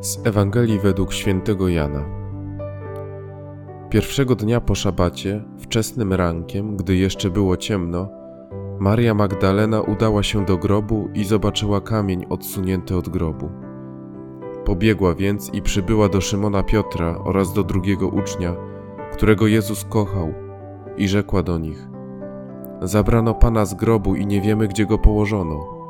Z Ewangelii według świętego Jana. Pierwszego dnia po szabacie, wczesnym rankiem, gdy jeszcze było ciemno, Maria Magdalena udała się do grobu i zobaczyła kamień odsunięty od grobu. Pobiegła więc i przybyła do Szymona Piotra oraz do drugiego ucznia, którego Jezus kochał, i rzekła do nich: Zabrano pana z grobu i nie wiemy, gdzie go położono.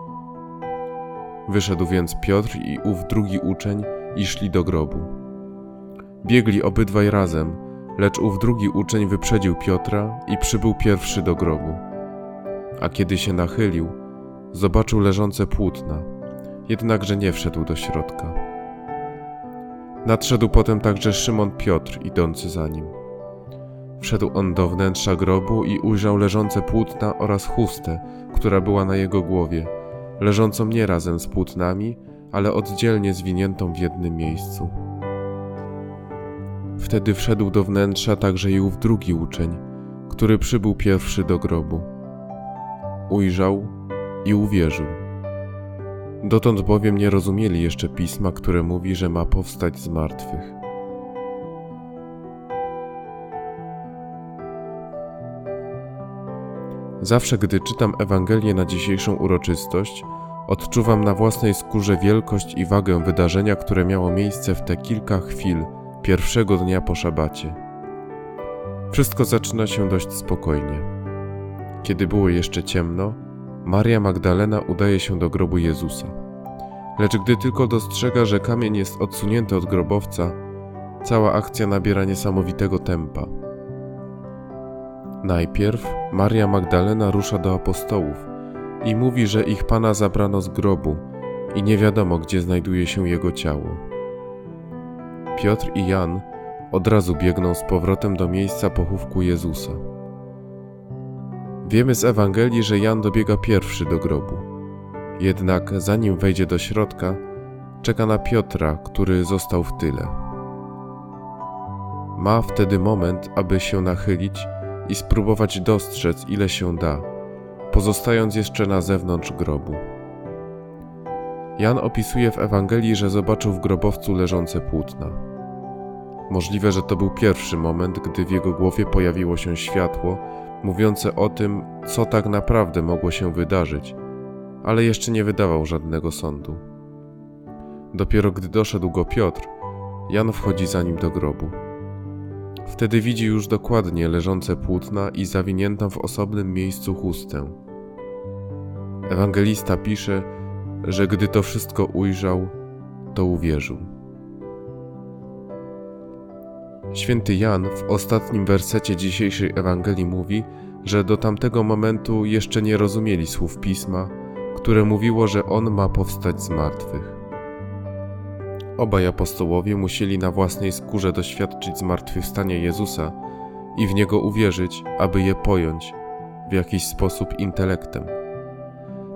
Wyszedł więc Piotr i ów drugi uczeń i szli do grobu. Biegli obydwaj razem, lecz ów drugi uczeń wyprzedził Piotra i przybył pierwszy do grobu. A kiedy się nachylił, zobaczył leżące płótna, jednakże nie wszedł do środka. Nadszedł potem także Szymon Piotr, idący za nim. Wszedł on do wnętrza grobu i ujrzał leżące płótna oraz chustę, która była na jego głowie – leżącą nie razem z płótnami, ale oddzielnie zwiniętą w jednym miejscu. Wtedy wszedł do wnętrza także i ów drugi uczeń, który przybył pierwszy do grobu. Ujrzał i uwierzył. Dotąd bowiem nie rozumieli jeszcze pisma, które mówi, że ma powstać z martwych. Zawsze, gdy czytam Ewangelię na dzisiejszą uroczystość, odczuwam na własnej skórze wielkość i wagę wydarzenia, które miało miejsce w te kilka chwil pierwszego dnia po szabacie. Wszystko zaczyna się dość spokojnie. Kiedy było jeszcze ciemno, Maria Magdalena udaje się do grobu Jezusa. Lecz gdy tylko dostrzega, że kamień jest odsunięty od grobowca, cała akcja nabiera niesamowitego tempa. Najpierw Maria Magdalena rusza do apostołów i mówi, że ich pana zabrano z grobu i nie wiadomo, gdzie znajduje się jego ciało. Piotr i Jan od razu biegną z powrotem do miejsca pochówku Jezusa. Wiemy z Ewangelii, że Jan dobiega pierwszy do grobu. Jednak zanim wejdzie do środka, czeka na Piotra, który został w tyle. Ma wtedy moment, aby się nachylić i spróbować dostrzec, ile się da, pozostając jeszcze na zewnątrz grobu. Jan opisuje w Ewangelii, że zobaczył w grobowcu leżące płótna. Możliwe, że to był pierwszy moment, gdy w jego głowie pojawiło się światło, mówiące o tym, co tak naprawdę mogło się wydarzyć, ale jeszcze nie wydawał żadnego sądu. Dopiero gdy doszedł go Piotr, Jan wchodzi za nim do grobu. Wtedy widzi już dokładnie leżące płótna i zawiniętą w osobnym miejscu chustę. Ewangelista pisze, że gdy to wszystko ujrzał, to uwierzył. Święty Jan w ostatnim wersecie dzisiejszej Ewangelii mówi, że do tamtego momentu jeszcze nie rozumieli słów pisma, które mówiło, że on ma powstać z martwych. Obaj apostołowie musieli na własnej skórze doświadczyć zmartwychwstania Jezusa i w niego uwierzyć, aby je pojąć w jakiś sposób intelektem.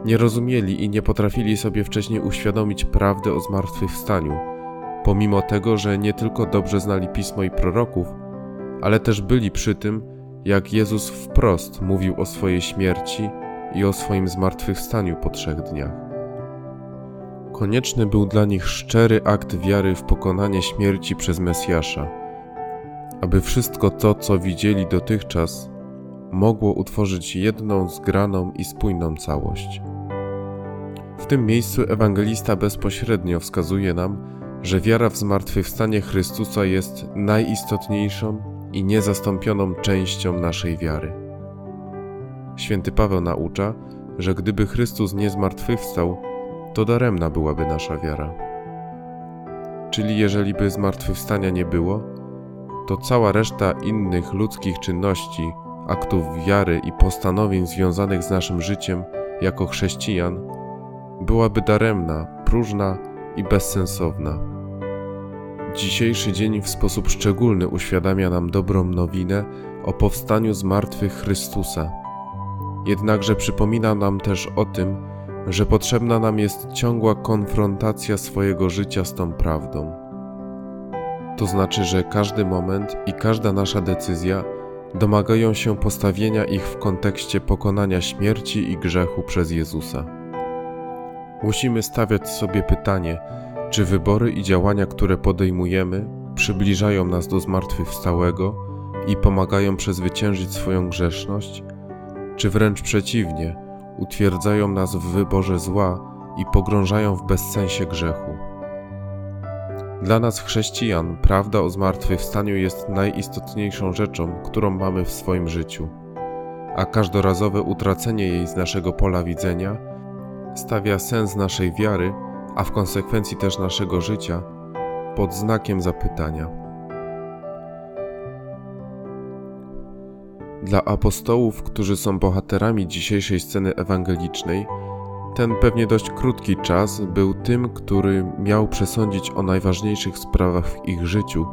Nie rozumieli i nie potrafili sobie wcześniej uświadomić prawdy o zmartwychwstaniu, pomimo tego, że nie tylko dobrze znali pismo i proroków, ale też byli przy tym, jak Jezus wprost mówił o swojej śmierci i o swoim zmartwychwstaniu po trzech dniach. Konieczny był dla nich szczery akt wiary w pokonanie śmierci przez Mesjasza, aby wszystko to, co widzieli dotychczas, mogło utworzyć jedną zgraną i spójną całość. W tym miejscu ewangelista bezpośrednio wskazuje nam, że wiara w zmartwychwstanie Chrystusa jest najistotniejszą i niezastąpioną częścią naszej wiary. Święty Paweł naucza, że gdyby Chrystus nie zmartwychwstał, to daremna byłaby nasza wiara. Czyli jeżeli by zmartwychwstania nie było, to cała reszta innych ludzkich czynności, aktów wiary i postanowień związanych z naszym życiem jako chrześcijan byłaby daremna, próżna i bezsensowna. Dzisiejszy dzień w sposób szczególny uświadamia nam dobrą nowinę o powstaniu z martwych Chrystusa. Jednakże przypomina nam też o tym, że potrzebna nam jest ciągła konfrontacja swojego życia z tą prawdą. To znaczy, że każdy moment i każda nasza decyzja domagają się postawienia ich w kontekście pokonania śmierci i grzechu przez Jezusa. Musimy stawiać sobie pytanie, Czy wybory i działania, które podejmujemy, przybliżają nas do zmartwychwstałego i pomagają przezwyciężyć swoją grzeszność? Czy wręcz przeciwnie, utwierdzają nas w wyborze zła i pogrążają w bezsensie grzechu? Dla nas, chrześcijan, prawda o zmartwychwstaniu jest najistotniejszą rzeczą, którą mamy w swoim życiu, a każdorazowe utracenie jej z naszego pola widzenia stawia sens naszej wiary, a w konsekwencji też naszego życia, pod znakiem zapytania. Dla apostołów, którzy są bohaterami dzisiejszej sceny ewangelicznej, ten pewnie dość krótki czas był tym, który miał przesądzić o najważniejszych sprawach w ich życiu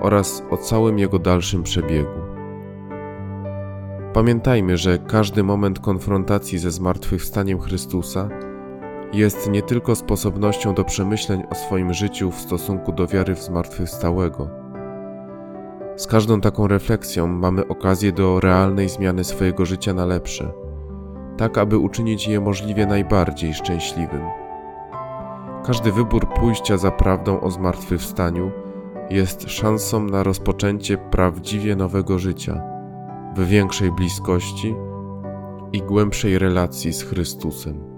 oraz o całym jego dalszym przebiegu. Pamiętajmy, że każdy moment konfrontacji ze zmartwychwstaniem Chrystusa jest nie tylko sposobnością do przemyśleń o swoim życiu w stosunku do wiary w zmartwychwstałego. Z każdą taką refleksją mamy okazję do realnej zmiany swojego życia na lepsze – tak aby uczynić je możliwie najbardziej szczęśliwym. Każdy wybór pójścia za prawdą o zmartwychwstaniu jest szansą na rozpoczęcie prawdziwie nowego życia, w większej bliskości i głębszej relacji z Chrystusem.